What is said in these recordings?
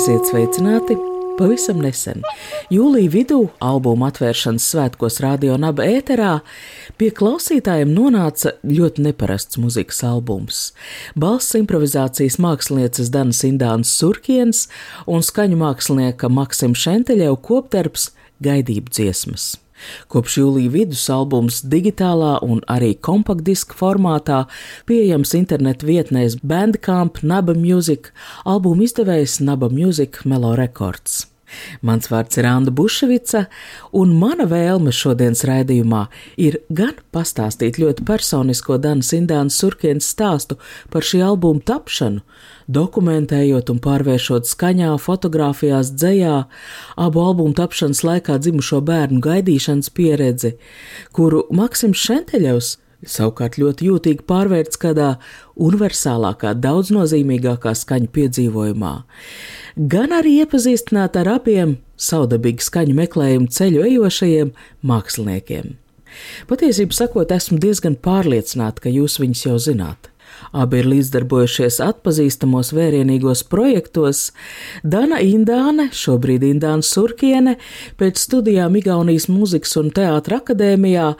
Esiet sveicināti! Pavisam nesen, jūlijā vidū, albuma atvēršanas svētkos Radio Naba ēterā, pie klausītājiem nonāca ļoti neparasts muzikas albums. Balss improvizācijas mākslinieces Danas Indānas Surkienas un skaņu mākslinieka Maksim Šenteļev kopdarbs Gaidību dziesmas. Kopš jūlija vidus albums digitālā un arī kompaktdiska formātā pieejams internetu vietnēs Bandcamp, Naba Music, albuma izdevējs Naba Music Melo Records. Mans vārds ir Anna Buševica, un mana vēlme šodienas raidījumā ir gan pastāstīt ļoti personisko Danas Indānas Surkienas stāstu par šī albuma tapšanu, dokumentējot un pārvēršot skaņā, fotografijās, dzējā, abu albumu tapšanas laikā dzimušo bērnu gaidīšanas pieredzi, kuru Maksims Šenteļevs savukārt ļoti jūtīgi pārvērts kādā universālākā, daudznozīmīgākā skaņu piedzīvojumā, gan arī iepazīstināt ar abiem saudabīgi skaņu meklējumu ceļu ejošajiem māksliniekiem. Patiesībā sakot, esmu diezgan pārliecināta, ka jūs viņus jau zināt. Abi ir līdzdarbojušies atpazīstamos vērienīgos projektos. Dana Indāne, šobrīd Indāna Surkiene, pēc studijām Igaunijas Mūzikas un Teātra akadēmijā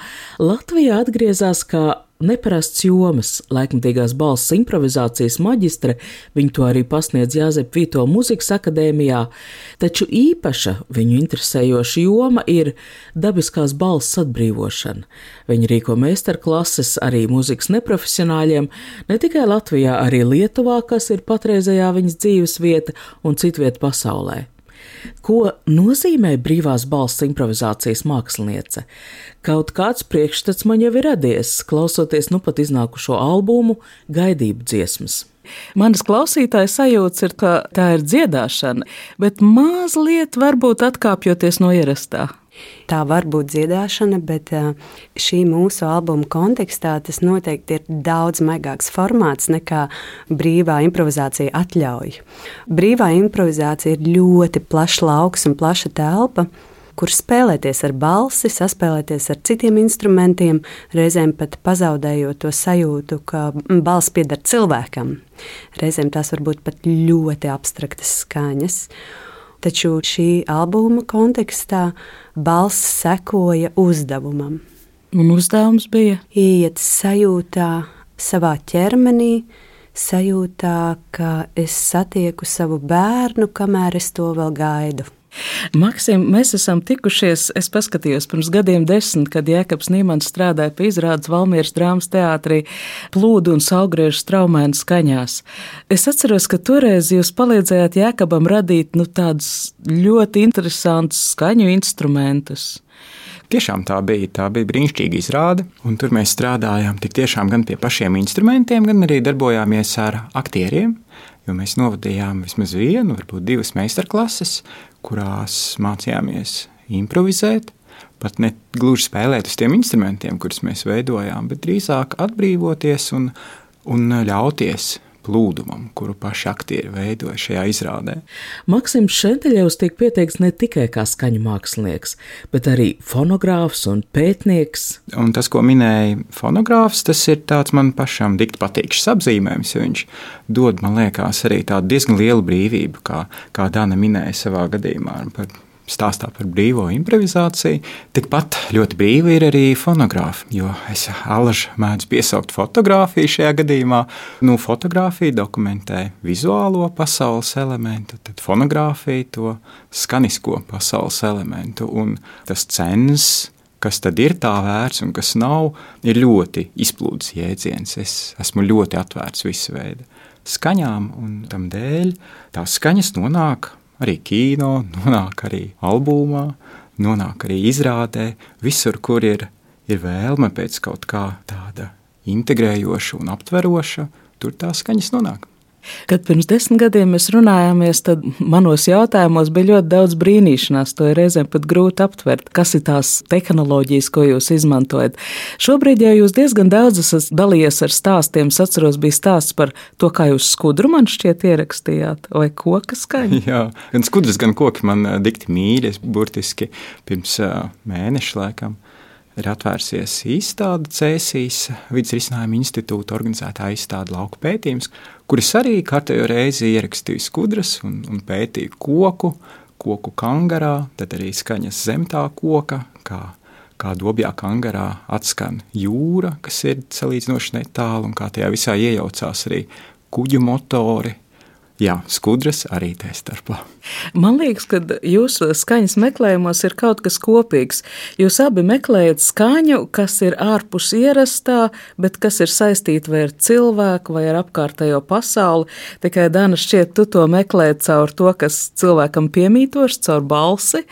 Latvijā atgriezās kā neparasts jomas, laikmatīgās balss improvizācijas maģistre, viņa to arī pasniedz Jāzep Vito Mūzikas akadēmijā, taču īpaša viņu interesējoša joma ir dabiskās balss atbrīvošana. Viņa rīko meistarklases arī mūzikas neprofesionāļiem, ne tikai Latvijā, arī Lietuvā, kas ir patreizējā viņas dzīves vieta un citvieta pasaulē. Ko nozīmē brīvās balss improvizācijas māksliniece? Kaut kāds priekšstats man jau ir radies, klausoties nu pat iznākušo albumu Gaidību dziesmas. Manas klausītāja sajūta ir, ka tā ir dziedāšana, bet mazliet varbūt atkāpjoties no ierastā. Tā var būt dziedāšana, bet šī mūsu albuma kontekstā tas noteikti ir daudz maigāks formāts nekā brīvā improvizācija atļauj. Brīvā improvizācija ir ļoti plašs lauks un plaša telpa kur spēlēties ar balsi, saspēlēties ar citiem instrumentiem, reizēm pat pazaudējot to sajūtu, ka balss pieder cilvēkam. Reizēm tās var būt pat ļoti abstraktas skaņas. Taču šī albuma kontekstā balss sekoja uzdevumam. Un uzdevums bija iet sajūtā, savā ķermenī, sajūtā, ka es satieku savu bērnu, kamēr es to vēl gaidu. Maksim, mēs esam tikušies, es paskatījos pirms gadiem desmit, kad Jēkabs Nīmans strādāja pie izrādes Valmieras drāmas teātrī plūdu un saugriežu straumēnu skaņās. Es atceros, ka toreiz jūs palīdzējāt Jēkabam radīt nu, tādus ļoti interesantus skaņu instrumentus. Tiešām tā bija. Tā bija brīnišķīga izrāde, un tur mēs strādājām tik tiešām gan pie pašiem instrumentiem, gan arī darbojāmies ar aktieriem. Jo mēs novadījām vismaz vienu, varbūt divas meistarklases, kurās mācījāmies improvizēt, pat ne gluži spēlēt uz tiem instrumentiem, kurus mēs veidojām, bet drīzāk atbrīvoties un, un ļauties plūdumam, kuru paši aktieri veidoja šajā izrādē. Maksims Šenteļevs tiek pieteikts ne tikai kā skaņu mākslinieks, bet arī fonogrāfs un pētnieks. Un tas, ko minēja fonogrāfs, tas ir tāds man pašam dikti patīkams apzīmējums, jo viņš dod, man liekas, arī tādu diezgan lielu brīvību, kā, kā Dana minēja savā gadījumā par stāstā par brīvo improvizāciju. Tikpat ļoti brīva ir arī fonogrāfa, jo es alaži mēdzu piesaukt fotografiju šajā gadījumā. Nu, fotografija dokumentē vizuālo pasaules elementu, tad fonogrāfija to skanisko pasaules elementu un tas cens. Kas tad ir tā vērts un kas nav, ir ļoti izplūdes jēdziens. Es esmu ļoti atvērts visu veidu skaņām, un tam dēļ tās skaņas nonāk arī kino, nonāk arī albumā, nonāk arī izrādē. Visur, kur ir, ir vēlme pēc kaut kā tāda integrējoša un aptveroša, tur tās skaņas nonāk. Kad pirms desmit gadiem mēs runājāmies, tad manos jautājumos bija ļoti daudz brīnīšanās. To ir reizēm pat grūti aptvert, kas ir tās tehnoloģijas, ko jūs izmantojat. Šobrīd jau jūs diezgan daudz esat dalījies ar stāstiem. Es atceros, bija stāsts par to, kā jūs skudru man šķiet ierakstījāt, vai koka skaņu. Jā, gan skudras, gan koki man dikti mīļi. Burtiski pirms mēneša laikam ir atvērsies izstāde Cēsīs vidus risinājuma institūta organizētā izstāde lauku pētījums, kuras arī kārtējo reizi ierakstīju skudras un, un pētīju koku, koku kangarā, tad arī skaņas zem tā koka, kā, kā dobjā kangarā atskan jūra, kas ir salīdzinoši netālu un kā tajā visā iejaucās arī kuģu motori, Jā, skudras arī tā starpā. Man liekas, ka jūsu skaņas meklējumos ir kaut kas kopīgs. Jūs abi meklējat skaņu, kas ir ārpus ierastā, bet kas ir saistīta vai ar cilvēku, vai ar apkārtējo pasauli. Tikai Dana šķiet, tu to meklē caur to, kas cilvēkam piemītošs, caur balsi,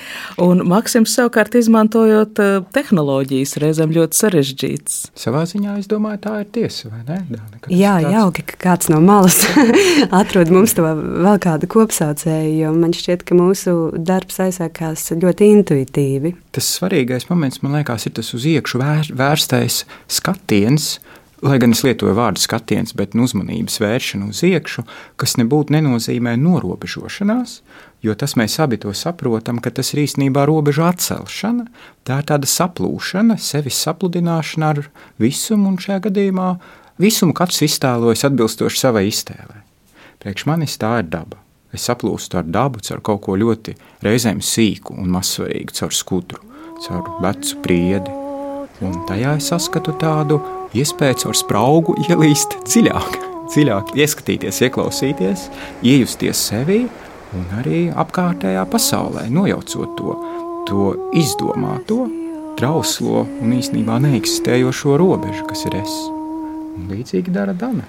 un Maksims savukārt izmantojot eh, tehnoloģijas, reizēm ļoti sarežģītas. Savā ziņā es domāju, tā ir tiesa, vai ne? Dana, Jā, tāds... jauki, ka kāds no malas atrod mums to vēl kādu kopsaucēju, man šķiet, ka mūsu darbs aizsākās ļoti intuitīvi. Tas svarīgais moments, man liekas, ir tas uz iekšu vēr, vērstais skatiens. Lai gan es lietoju vārdu skatiens, bet nu, uzmanības vēršana uz iekšu, kas nebūtu nenozīmē norobežošanās, jo tas mēs abi to saprotam, ka tas ir īstenībā robežu atcelšana. Tā ir tāda saplūšana, sevis sapludināšana ar visumu, un šajā gadījumā visumu katrs iztēlojas atbilstoši savai iztēlei. Priekš manis tā ir daba. Es saplūstu ar dabu, caur kaut ko ļoti reizēm sīku un mazsvarīgu, caur skudru, caur vecu priedi. Un tajā es saskatu tādu iespēju caur spraugu ielīst dziļāk, dziļāk ieskatīties, ieklausīties, iejusties sevi un arī apkārtējā pasaulē, nojaucot to, to izdomāto, trauslo un īstenībā neeksistējošo robežu, kas ir es. Un līdzīgi dara Dana.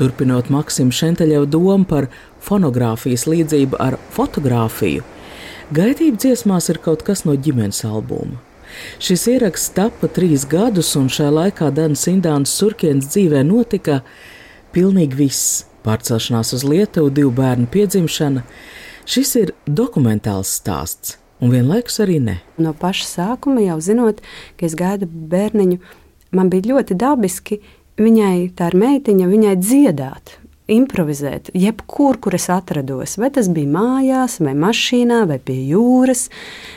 Turpinot Maksimu Šenteļevu domu par fonogrāfijas līdzību ar fotografiju, gaitība dziesmās ir kaut kas no ģimenes albuma. Šis ieraksts tapa trīs gadus, un šajā laikā Danas Indānas Surkienas dzīvē notika pilnīgi viss - pārcelšanās uz Lietuvu, divu bērnu piedzimšana. Šis ir dokumentāls stāsts, un vienlaikus arī ne. No paša sākuma jau zinot, ka es gaidu bērniņu, man bija ļoti dabiski viņai, tā ir meitiņa, viņai dziedāt. Improvizēt, jebkur, kur es atrados. Vai tas bija mājās, vai mašīnā, vai pie jūras,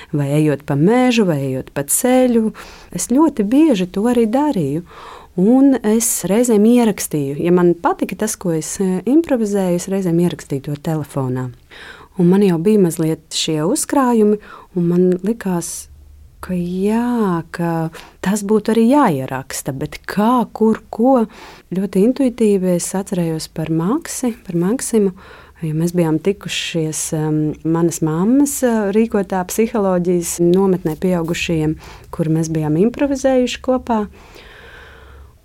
vai ejot pa mežu, vai ejot pa ceļu. Es ļoti bieži to arī darīju. Un es reizēm ierakstīju, ja man patika tas, ko es e, improvizēju, es reizēm ierakstīju to telefonā. Un man jau bija mazliet šie uzkrājumi, un man likās, ka jā, ka tas būtu arī jāieraksta, bet kā, kur, ko. Ļoti intuitīvi es atcerējos par Maksi, par Maksimu. Ja mēs bijām tikušies um, manas mammas uh, rīkotā psiholoģijas nometnē pieaugušajiem, kur mēs bijām improvizējuši kopā.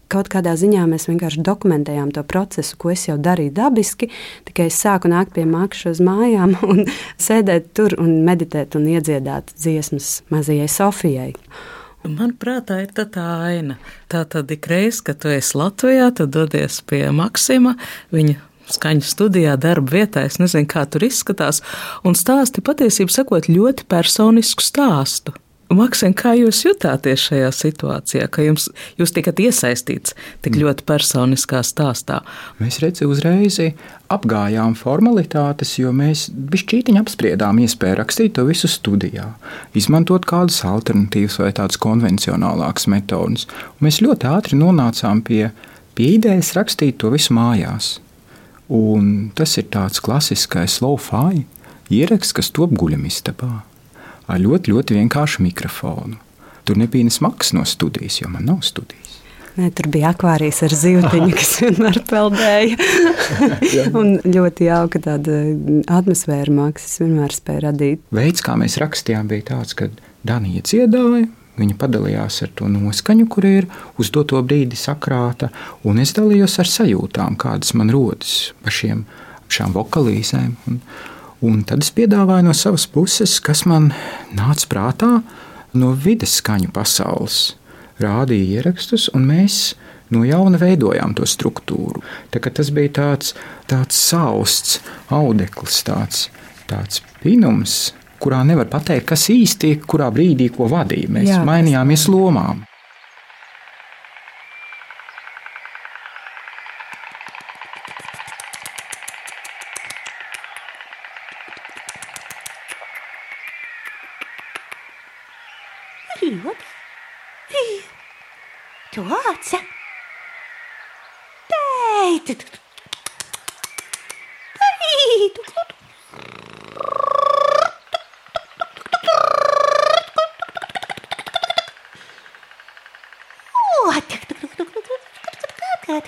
Kaut kādā ziņā mēs vienkārši dokumentējām to procesu, ko es jau darīju dabiski. Tikai es sāku nākt pie mākslas uz mājām un sēdēt tur un meditēt un iedziedāt dziesmas mazajai Sofijai. Manuprāt, tā ir tā, tā aina. Tā tad ik reiz, kad tu esi Latvijā, tad dodies pie Maksima. Viņa skaņu studijā, darba vietā. Es nezinu, kā tur izskatās. Un stāsti patiesībā sakot ļoti personisku stāstu. Maksim, kā jūs jutāties šajā situācijā, ka jums, jūs tikat iesaistīts tik mm. ļoti personiskā stāstā? Mēs redzam, uzreiz apgājām formalitātes, jo mēs bišķītiņi apspriedām iespēju rakstīt to visu studijā, izmantot kādas alternatīvas vai tādas konvencionālākas metodas. Un mēs ļoti ātri nonācām pie, pie idejas rakstīt to visu mājās. Un tas ir tāds klasiskais low-fi ieraksts, kas top guļamistabā ar ļoti, ļoti vienkāršu mikrofonu. Tur nebija nesmags no studijas, jo man nav studijas. Nē, tur bija akvārijas ar zīltiņu, kas vienmēr peldēja. ļoti jauka tāda atmosfēra mākslas vienmēr spēja radīt. Veids, kā mēs rakstījām, bija tāds, ka Danija dziedāja, Viņa padalījās ar to noskaņu, kur ir uz doto brīdi sakrāta, un es dalījos ar sajūtām, kādas man rodas par šiem, šām vokalīzēm. Un, un tad es piedāvāju no savas puses, kas man nāca prātā no vides skaņu pasaules. Rādīja ierakstus, un mēs no jauna veidojām to struktūru. Tā, tas bija tāds, tāds sausts audekls, tāds, tāds pinums, kurā nevar pateikt, kas īsti kurā brīdī ko vadīja. Mēs Jā, mainījāmies lomām.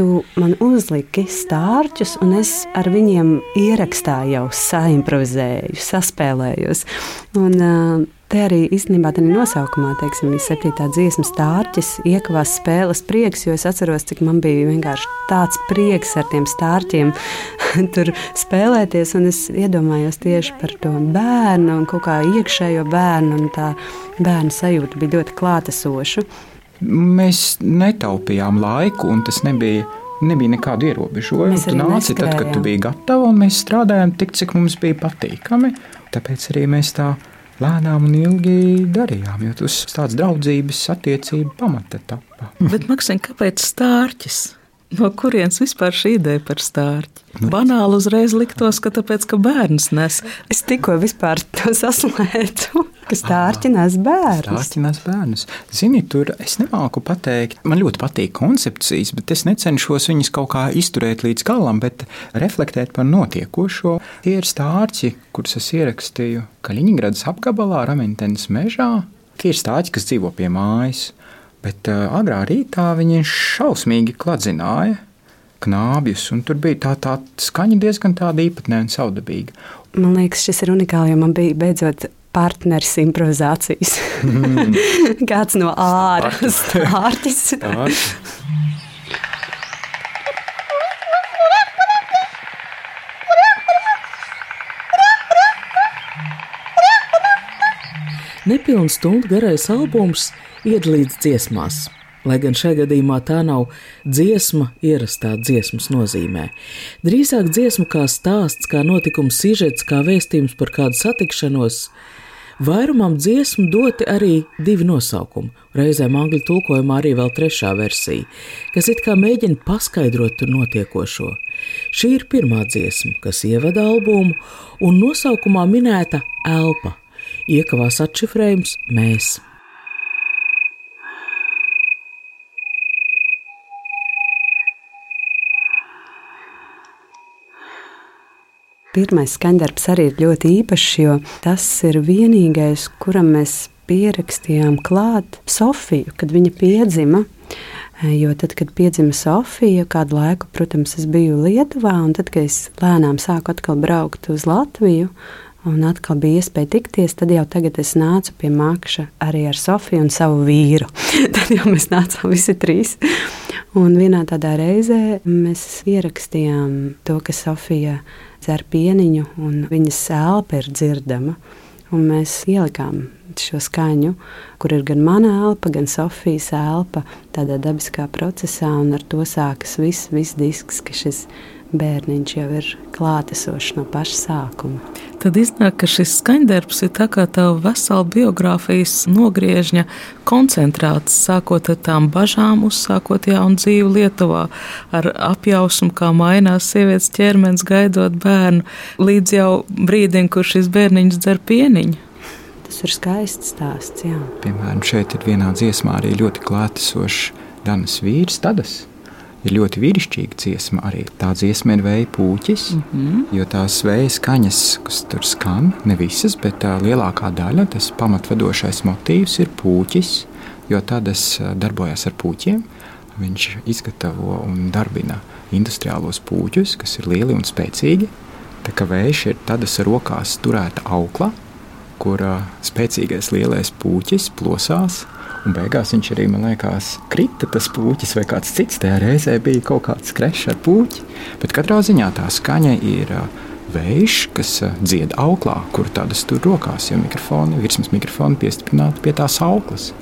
Tu man uzliki stārķus, un es ar viņiem ierakstā jau saimprovizēju, saspēlējos. Un, uh, Te arī īstenībā tādā nosaukumā, teiksim, ir septītā dziesma, stārķis, iekavās spēles prieks, jo es atceros, cik man bija vienkārši tāds prieks ar tiem stārķiem tur spēlēties. Un es iedomājos tieši par to bērnu un kaut kā iekšējo bērnu, un tā bērnu sajūta bija ļoti klātesoša. Mēs netaupījām laiku, un tas nebija nebija nekādu ierobežojumu. Tu nāci tad, kad tu biji gatava, un mēs strādājām tik, cik mums bija patīkami. Tāpēc arī mēs tā lēnām un ilgi darījām, jo tas tāds draudzības attiecību pamata tapa. Bet, Maksim, kāpēc stārķis? No kurienes vispār šī ideja par stārķi? Nu, Banāli uzreiz liktos, ka tāpēc, ka bērns nes. Es tikko vispār to saslētu, ka stārķi nes bērnus. Stārķi nes bērnus. Zini, tur es nemāku pateikt, man ļoti patīk koncepcijas, bet es necenšos viņas kaut kā izturēt līdz galam, bet reflektēt par notiekošo. Tie ir stārķi, kurus es ierakstīju Kaļiņgradas apgabalā, Ramentenes mežā. Tie ir stārķi, kas dzīvo pie mājas. Bet uh, agrā rītā viņi šausmīgi kladzināja knābjus, un tur bija tā, tā skaņa diezgan tāda īpatnēja un saudabīga. Man liekas, šis ir unikāls, jo man bija beidzot partneris improvizācijas. Mm. Kāds no ārā stārķis. Nepilnu stundu garais albums iedalīts dziesmās. lai gan šajā gadījumā tā nav dziesma ierastā dziesmas nozīmē. Drīzāk dziesma kā stāsts, kā notikums, sižets, kā vēstījums par kādu satikšanos. Vairumam dziesmu doti arī divi nosaukumi, reizēm angļu tulkojumā arī vēl trešā versija, kas it kā mēģina paskaidrot tur notiekošo. Šī ir pirmā dziesma, kas ievada albumu, un nosaukumā minēta elpa. Iekavās atšifrējums mēs. Pirmais skandarbs arī ir ļoti īpašs, jo tas ir vienīgais, kuram mēs pierakstījām klāt Sofiju, kad viņa piedzima. Jo tad, kad piedzima Sofija, kādu laiku, protams, es biju Lietuvā, un tad, kad es lēnām sāku atkal braukt uz Latviju, un atkal bija iespēja tikties, tad jau tagad es nācu pie Makša arī ar Sofiju un savu vīru. tad jau mēs nācām visi trīs. Un vienā tādā reizē mēs ierakstījām to, ka Sofija dzer pieniņu, un viņas elpa ir dzirdama. Un mēs ielikām šo skaņu, kur ir gan mana elpa, gan Sofijas elpa, tādā dabiskā procesā, un ar to sākas viss, viss disks, ka šis bērniņš jau ir klātesošs no paša sākuma. Tad iznāk, ka šis skaņdarbs ir tā kā tava vesela biogrāfijas nogriežņa koncentrāts, sākot ar tām bažām, uzsākot jaunu dzīvi Lietuvā, ar apjausmu, kā mainās sievietes ķermenis gaidot bērnu, līdz jau brīdim, kur šis bērniņš dzer pieniņu. Tas ir skaists stāsts, jā. Piemēram, šeit ir vienā dziesmā arī ļoti klātesošs Danas vīrs, Tadas ir ļoti vīrišķīga dziesma. Arī tā dziesma ir vēja pūķis, mm -hmm. jo tās vēja skaņas, kas tur skan, ne visas, bet tā lielākā daļa, tas pamatvadošais motīvs ir pūķis, jo tādas darbojas ar pūķiem. Viņš izgatavo un darbina industriālos pūķus, kas ir lieli un spēcīgi. Tā kā vējš ir tādas rokās turēta aukla, kur spēcīgais lielais pūķis plosās Un beigās viņš arī, man liekas, krita tas puķis vai kāds cits. Tajā reizē bija kaut kāds krešs ar puķi. Bet katrā ziņā tā skaņa ir vējš, kas dzied auklā, kur tādas tur rokās, jo mikrofoni, virsmas mikrofoni piestiprināti pie tās auklas.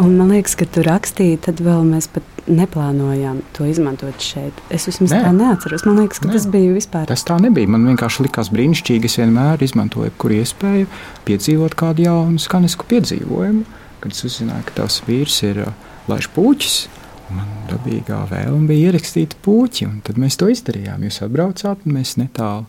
Un man liekas, ka tu rakstīji, tad vēl mēs pat neplānojām to izmantot šeit. Es vismaz Nē. tā neatceros. Man liekas, ka Nē. tas bija vispār. Tas tā nebija. Man vienkārši likās brīnišķīgi. Es vienmēr izmantoju kuru iespēju piedzīvot kādu jaunu skanisku piedzīvojumu. Kad es uzzināju, ka tavs vīrs ir uh, laiš puķis, man dabīgā vēlme bija ierakstīt puķi. Tad mēs to izdarījām. Jūs atbraucāt un mēs netālu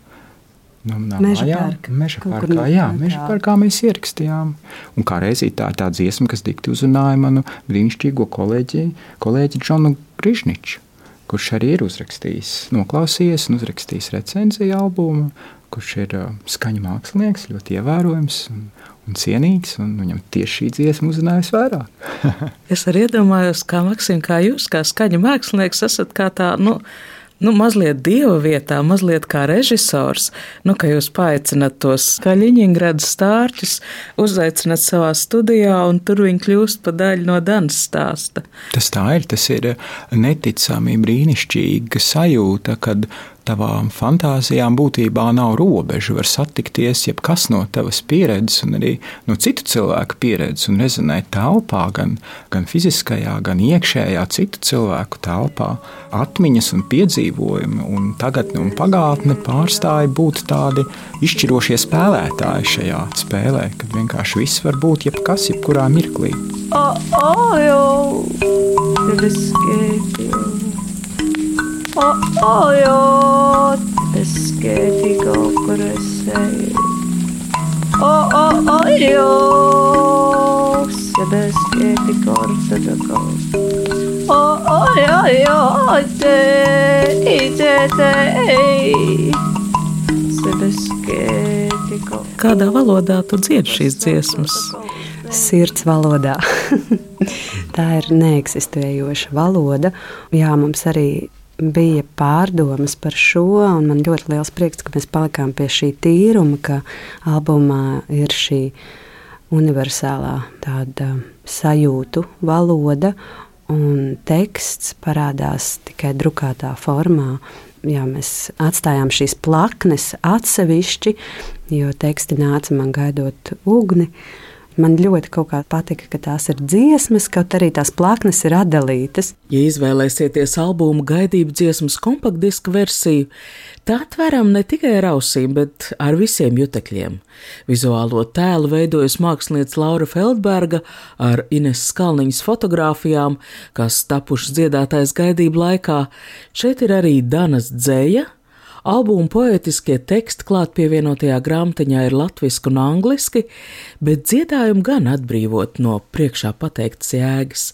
Nu, meža parkā. Meža parkā, jā, meža parkā mēs ierakstījām. Un kā reizē tā ir tā dziesma, kas dikti uzrunāja manu brīnišķīgo kolēģi, kolēģi Džonu Grīsniču, kurš arī ir uzrakstījis, noklausījies un uzrakstījis recenziju albumu, kurš ir uh, skaņu mākslinieks, ļoti ievērojams. Un, un cienīgs, un viņam tieši šī dziesma uzrunājas vairāk. es arī iedomājos, kā Maksim, kā jūs, kā skaņu mākslinieks, esat kā tā, nu, nu, mazliet dieva vietā, mazliet kā režisors, nu, ka jūs paaicinat tos Kaļiņģerādas stārķus, uzaicinat savā studijā, un tur viņi kļūst par daļu no Danas stāsta. Tas tā ir, tas ir neticami brīnišķīga sajūta, kad tavām fantāzijām būtībā nav robežu. Var satikties jebkas no tavas pieredzes, un arī no citu cilvēku pieredzes, un rezonēt telpā, gan, gan fiziskajā, gan iekšējā, citu cilvēku telpā. Atmiņas un piedzīvojumi, un tagadne un pagātne pārstāja būt tādi izšķirošie spēlētāji šajā spēlē, kad vienkārši viss var būt jebkas, jebkurā mirklī. Oh, oh, jau! Ojot, es skētīgo, kur es eju. O, o, ojot, es skētīgo, tad atkal. O, ojot, te, te, te, Kādā valodā tu dziedi šīs dziesmas? Sirds valodā. Tā ir neeksistējoša valoda. Jā, mums arī bija pārdomas par šo, un man ļoti liels prieks, ka mēs palikām pie šī tīruma, ka albumā ir šī universālā tāda sajūtu valoda, un teksts parādās tikai drukātā formā. Jā, mēs atstājām šīs plaknes atsevišķi, jo teksti nāca man gaidot ugni. Man ļoti patika, ka tās ir dziesmas, kaut arī tās plaknes ir atdalītas. Ja izvēlēsieties albumu gaidību dziesmas kompaktdiska versiju, tā atveram ne tikai ar ausīm, bet ar visiem jutekļiem. Vizuālo tēlu veidojas mākslinieca Laura Feldberga ar Ines Skalniņas fotografijām, kas tapušas dziedātājs gaidību laikā. Šeit ir arī Danas dzēja Albuma poetiskie teksti klāt pievienotajā grāmatiņā ir latviešu un angliski, bet dziedājumu gan atbrīvot no priekšā pateiktas jēgas,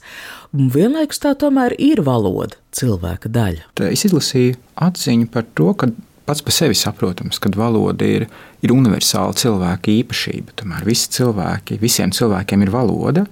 un vienlaikus tā tomēr ir valoda, cilvēka daļa. Tā es izlasīju atziņu par to, ka pats par sevi saprotams, ka valoda ir, ir universāla cilvēka īpašība. Tomēr visi cilvēki, visiem cilvēkiem ir valoda,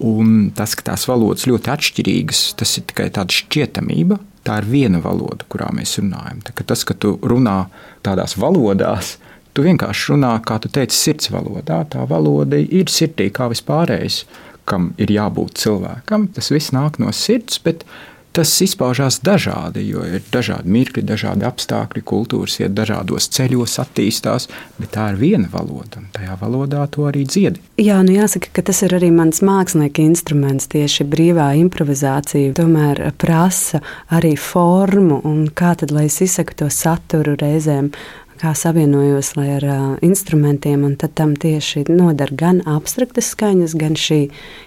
un tas, ka tās valodas ļoti atšķirīgas, tas ir tikai tāda šķietamība tā ir viena valoda, kurā mēs runājam. Ka tas, ka tu runā tādās valodās, tu vienkārši runā, kā tu teici, sirds valodā. Tā valoda ir sirdī kā vispārējais, kam ir jābūt cilvēkam. Tas viss nāk no sirds, bet Tas izpaužās dažādi, jo ir dažādi mirkļi, dažādi apstākļi, kultūras iet dažādos ceļos, attīstās, bet tā ir viena valoda, un tajā valodā to arī dziedi. Jā, nu jāsaka, ka tas ir arī mans mākslinieka instruments, tieši brīvā improvizācija. Tomēr prasa arī formu, un kā tad, lai es izsaku to saturu reizēm, kā savienojos ar uh, instrumentiem, un tam tieši noder gan abstraktas skaņas, gan šī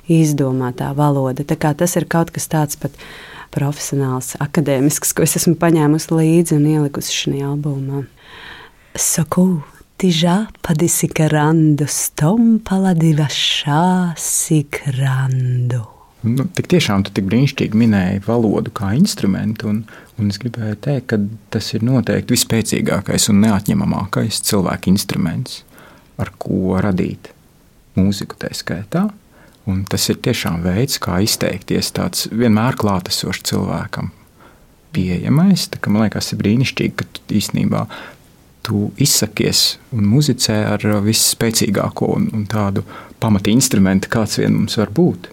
izdomātā valoda. Tas ir kaut kas tāds pat profesionāls, akadēmisks, ko es esmu paņēmusi līdzi un ielikusi šajā albumā. Saku, tižā padisikarando, stompala divašā sikrando. Nu, tik tiešām tu tik brīnišķīgi minēji valodu kā instrumentu, un, un es gribēju teikt, ka tas ir noteikti vispēcīgākais un neatņemamākais cilvēka instruments, ar ko radīt mūziku tā skaitā. Un tas ir tiešām veids, kā izteikties tāds vienmēr klātesošs cilvēkam. Pieejamais, tā, man liekas, ir brīnišķīgi, ka tu īstenībā tu izsakies un muzicē ar visspēcīgāko un, un tādu pamatu instrumentu, kāds vien mums var būt.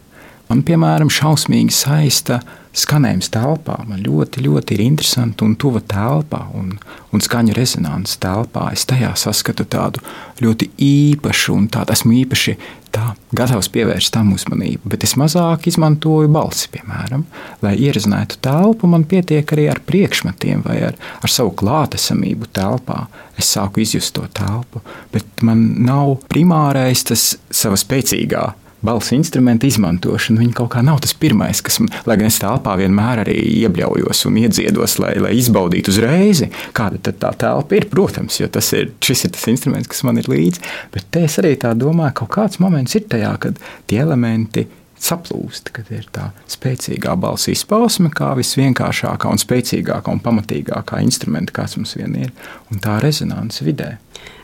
Man, piemēram, šausmīgi saista uh, skanējums telpā. Man ļoti, ļoti ir interesanti un tuva telpā un, un skaņa rezonances telpā. Es tajā saskatu tādu ļoti īpašu un tādu esmu īpaši tā, gatavs pievērst tam uzmanību. Bet es mazāk izmantoju balsi, piemēram, lai ierezinātu telpu. Man pietiek arī ar priekšmetiem vai ar, ar savu klātesamību telpā. Es sāku izjust to telpu, bet man nav primārais tas sava spēcīgā balss instrumentu izmantošana. Viņa kaut kā nav tas pirmais, kas man, lai gan es telpā vienmēr arī iebļaujos un iedziedos, lai, lai izbaudītu uzreiz, kāda tā telpa ir. Protams, jo tas ir, šis ir tas instruments, kas man ir līdzi. Bet te es arī tā domāju, ka kaut kāds moments ir tajā, kad tie elementi saplūst, kad ir tā spēcīgā balss izpausme, kā visvienkāršākā un spēcīgākā un pamatīgākā instrumenta, kāds mums vien ir, un tā rezonance vidē.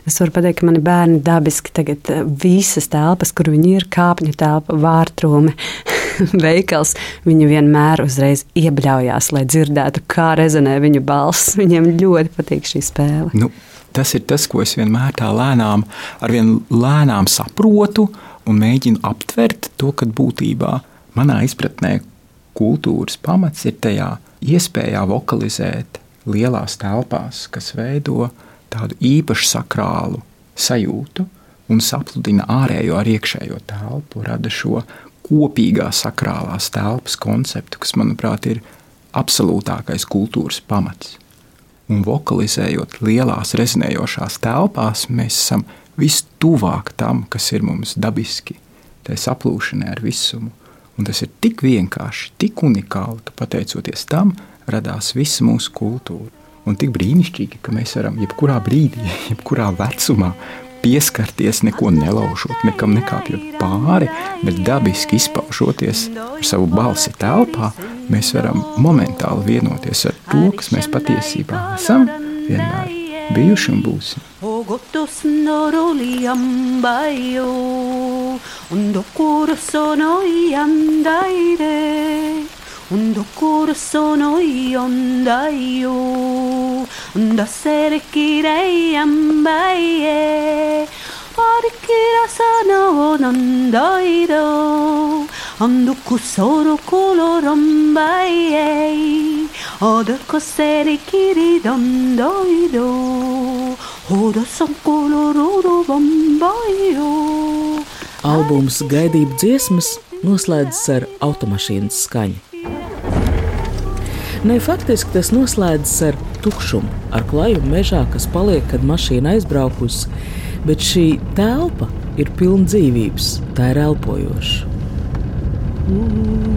Es varu pateikt, ka mani bērni dabiski tagad eh, visas telpas, kur viņi ir, kāpņu telpa, vārtrūme, veikals, viņi vienmēr uzreiz iebļaujās, lai dzirdētu, kā rezonē viņu balss. Viņiem ļoti patīk šī spēle. Nu, tas ir tas, ko es vienmēr tā lēnām, ar vien lēnām saprotu un mēģinu aptvert to, ka būtībā manā izpratnē kultūras pamats ir tajā iespējā vokalizēt lielās telpās, kas veido tādu īpašu sakrālu sajūtu un sapludina ārējo ar iekšējo telpu, rada šo kopīgā sakrālās telpas konceptu, kas, manuprāt, ir absolūtākais kultūras pamats. Un vokalizējot lielās rezinējošās telpās, mēs esam vistuvāk tam, kas ir mums dabiski, tai saplūšanai ar visumu. Un tas ir tik vienkārši, tik unikāli, ka pateicoties tam radās visa mūsu kultūra. Un tik brīnišķīgi, ka mēs varam jebkurā brīdī, jebkurā vecumā pieskarties, neko nelaužot, nekam nekāpjot pāri, bet dabiski izpaužoties ar savu balsi telpā, mēs varam momentāli vienoties ar to, kas mēs patiesībā esam vienmēr bijuši un būsim. Un dokuru sono iandaire un dokuru sono iondaio un da sere kirei ambaye Ori kira sana nandairo Ando kusoro koloram baie Ada koseri kiri dandairo Oda san kolororo bambaio Albums Gaidību dziesmas noslēdzas ar automašīnas skaņu. Ne faktiski tas noslēdzas ar tukšumu, ar klajumu mežā, kas paliek, kad mašīna aizbraukusi, bet šī telpa ir pilna dzīvības, tā ir elpojoša. Mm.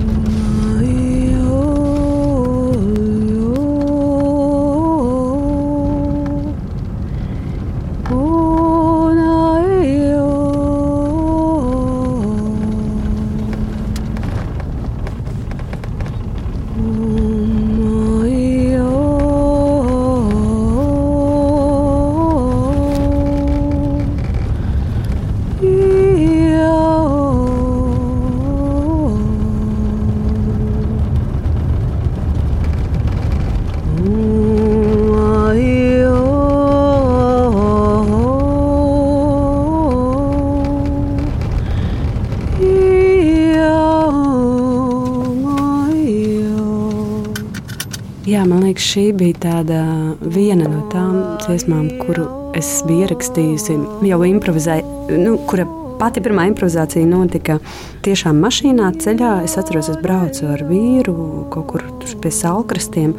Šī bija tāda viena no tām dziesmām, kuru es biju ierakstījusi jau improvizēju, nu, kura pati pirmā improvizācija notika tiešām mašīnā ceļā. Es atceros, es braucu ar vīru kaut kur pie salkrastiem.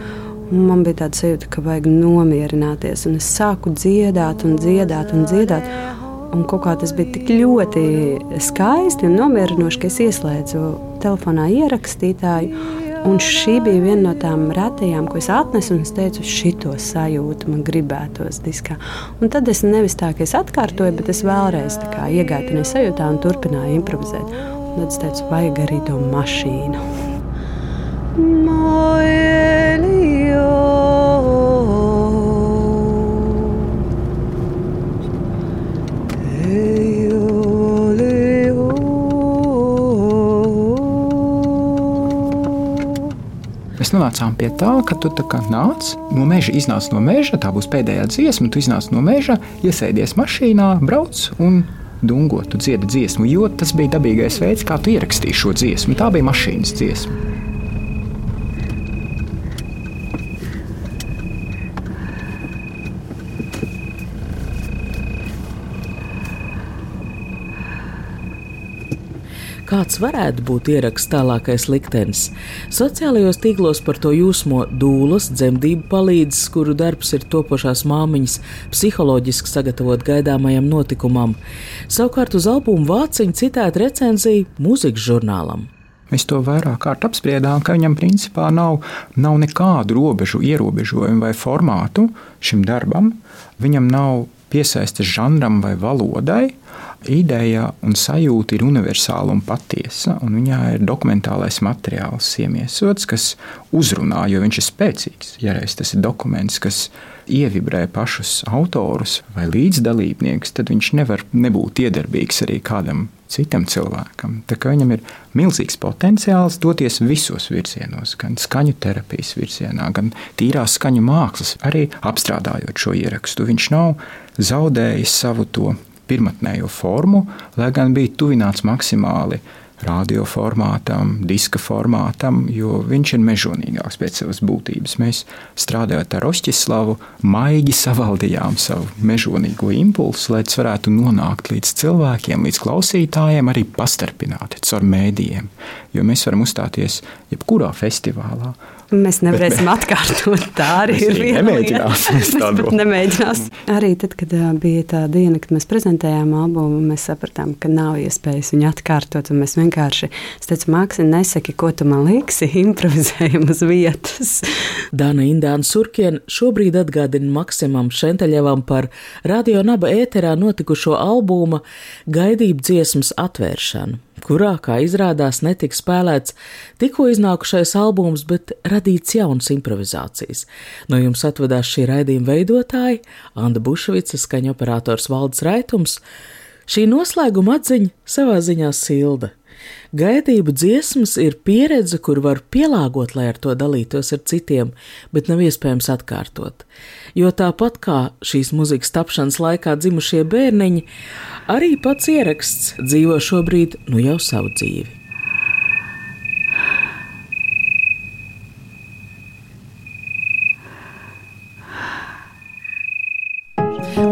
Man bija tāda sajūta, ka vajag nomierināties. Un es sāku dziedāt, un dziedāt, un dziedāt. Un kaut kā tas bija tik ļoti skaisti un nomierinoši, ka es ieslēdzu telefonā ierakstītāju. Un šī bija viena no tām retajām, ko es atnesu, un es teicu, šito sajūtu man gribētos diskā. Un tad es nevis tā, ka es atkārtoju, bet es vēlreiz iegāju tajā sajūtā un turpināju improvizēt. Un tad es teicu, vajag arī to mašīnu. Moelio. Nonācām pie tā, ka tu tā nāc no meža, iznāc no meža, tā būs pēdējā dziesma, tu iznāc no meža, iesēdies mašīnā, brauc un dungo, tu dziedi dziesmu, jo tas bija dabīgais veids, kā tu ierakstīji šo dziesmu. Tā bija mašīnas dziesma. Kāds varētu būt ieraksts tālākais liktenis. Sociālajos tīklos par to jūsmo dūlas, dzemdību palīdzes, kuru darbs ir topošās māmiņas psiholoģiski sagatavot gaidāmajam notikumam. Savukārt uz albumu vāciņu citēta recenzija mūzikas žurnālam. Mēs to vairāk kārt apspriedām, ka viņam principā nav, nav nekādu robežu, ierobežojumu vai formātu šim darbam. Viņam nav piesaistes žanram vai valodai ideja un sajūta ir universāla un patiesa, un viņā ir dokumentālais materiāls iemiesots, kas uzrunā, jo viņš ir spēcīgs. Ja reiz tas ir dokuments, kas ievibrē pašus autorus vai līdzdalībniekus, tad viņš nevar nebūt iedarbīgs arī kādam citam cilvēkam. Tā kā viņam ir milzīgs potenciāls doties visos virzienos, gan skaņu terapijas virzienā, gan tīrās skaņu mākslas, arī apstrādājot šo ierakstu. Viņš nav zaudējis savu to pirmotnējo formu, lai gan bija tuvināts maksimāli radio formātam, diska formātam, jo viņš ir mežonīgāks pēc savas būtības. Mēs strādājot ar Ošķislavu, maigi savaldījām savu mežonīgo impulsu, lai tas varētu nonākt līdz cilvēkiem, līdz klausītājiem, arī pastarpināti caur mēdījiem. Jo mēs varam uzstāties jebkurā festivālā, Mēs nevarēsim bet, atkārtot. Tā arī ir viena nemēģināsim. Mēs nemēģināsim. Arī tad, kad bija tā diena, kad mēs prezentējām albumu, mēs sapratām, ka nav iespējas viņu atkārtot. Mēs vienkārši, es teicu, Mākslinieks, nesaki, ko tu man liksi, improvizējam uz vietas. Dana Indāna Surkiena šobrīd atgādina Maksimam Šenteļevam par radio naba ēterā notikušo albuma gaidību dziesmas atvēršanu kurā, kā izrādās, netika spēlēts tikko iznākušais albums, bet radīts jauns improvizācijas. No jums atvedās šī raidījuma veidotāji Anna Bušvica, skaņoperators Valdes Raitums. Šī noslēguma atziņa savā ziņā silda, Gaidību dziesmas ir pieredze, kur var pielāgot, lai ar to dalītos ar citiem, bet nav iespējams atkārtot. Jo tāpat kā šīs muzikas tapšanas laikā dzimušie bērniņi, arī pats ieraksts dzīvo šobrīd nu jau savu dzīvi.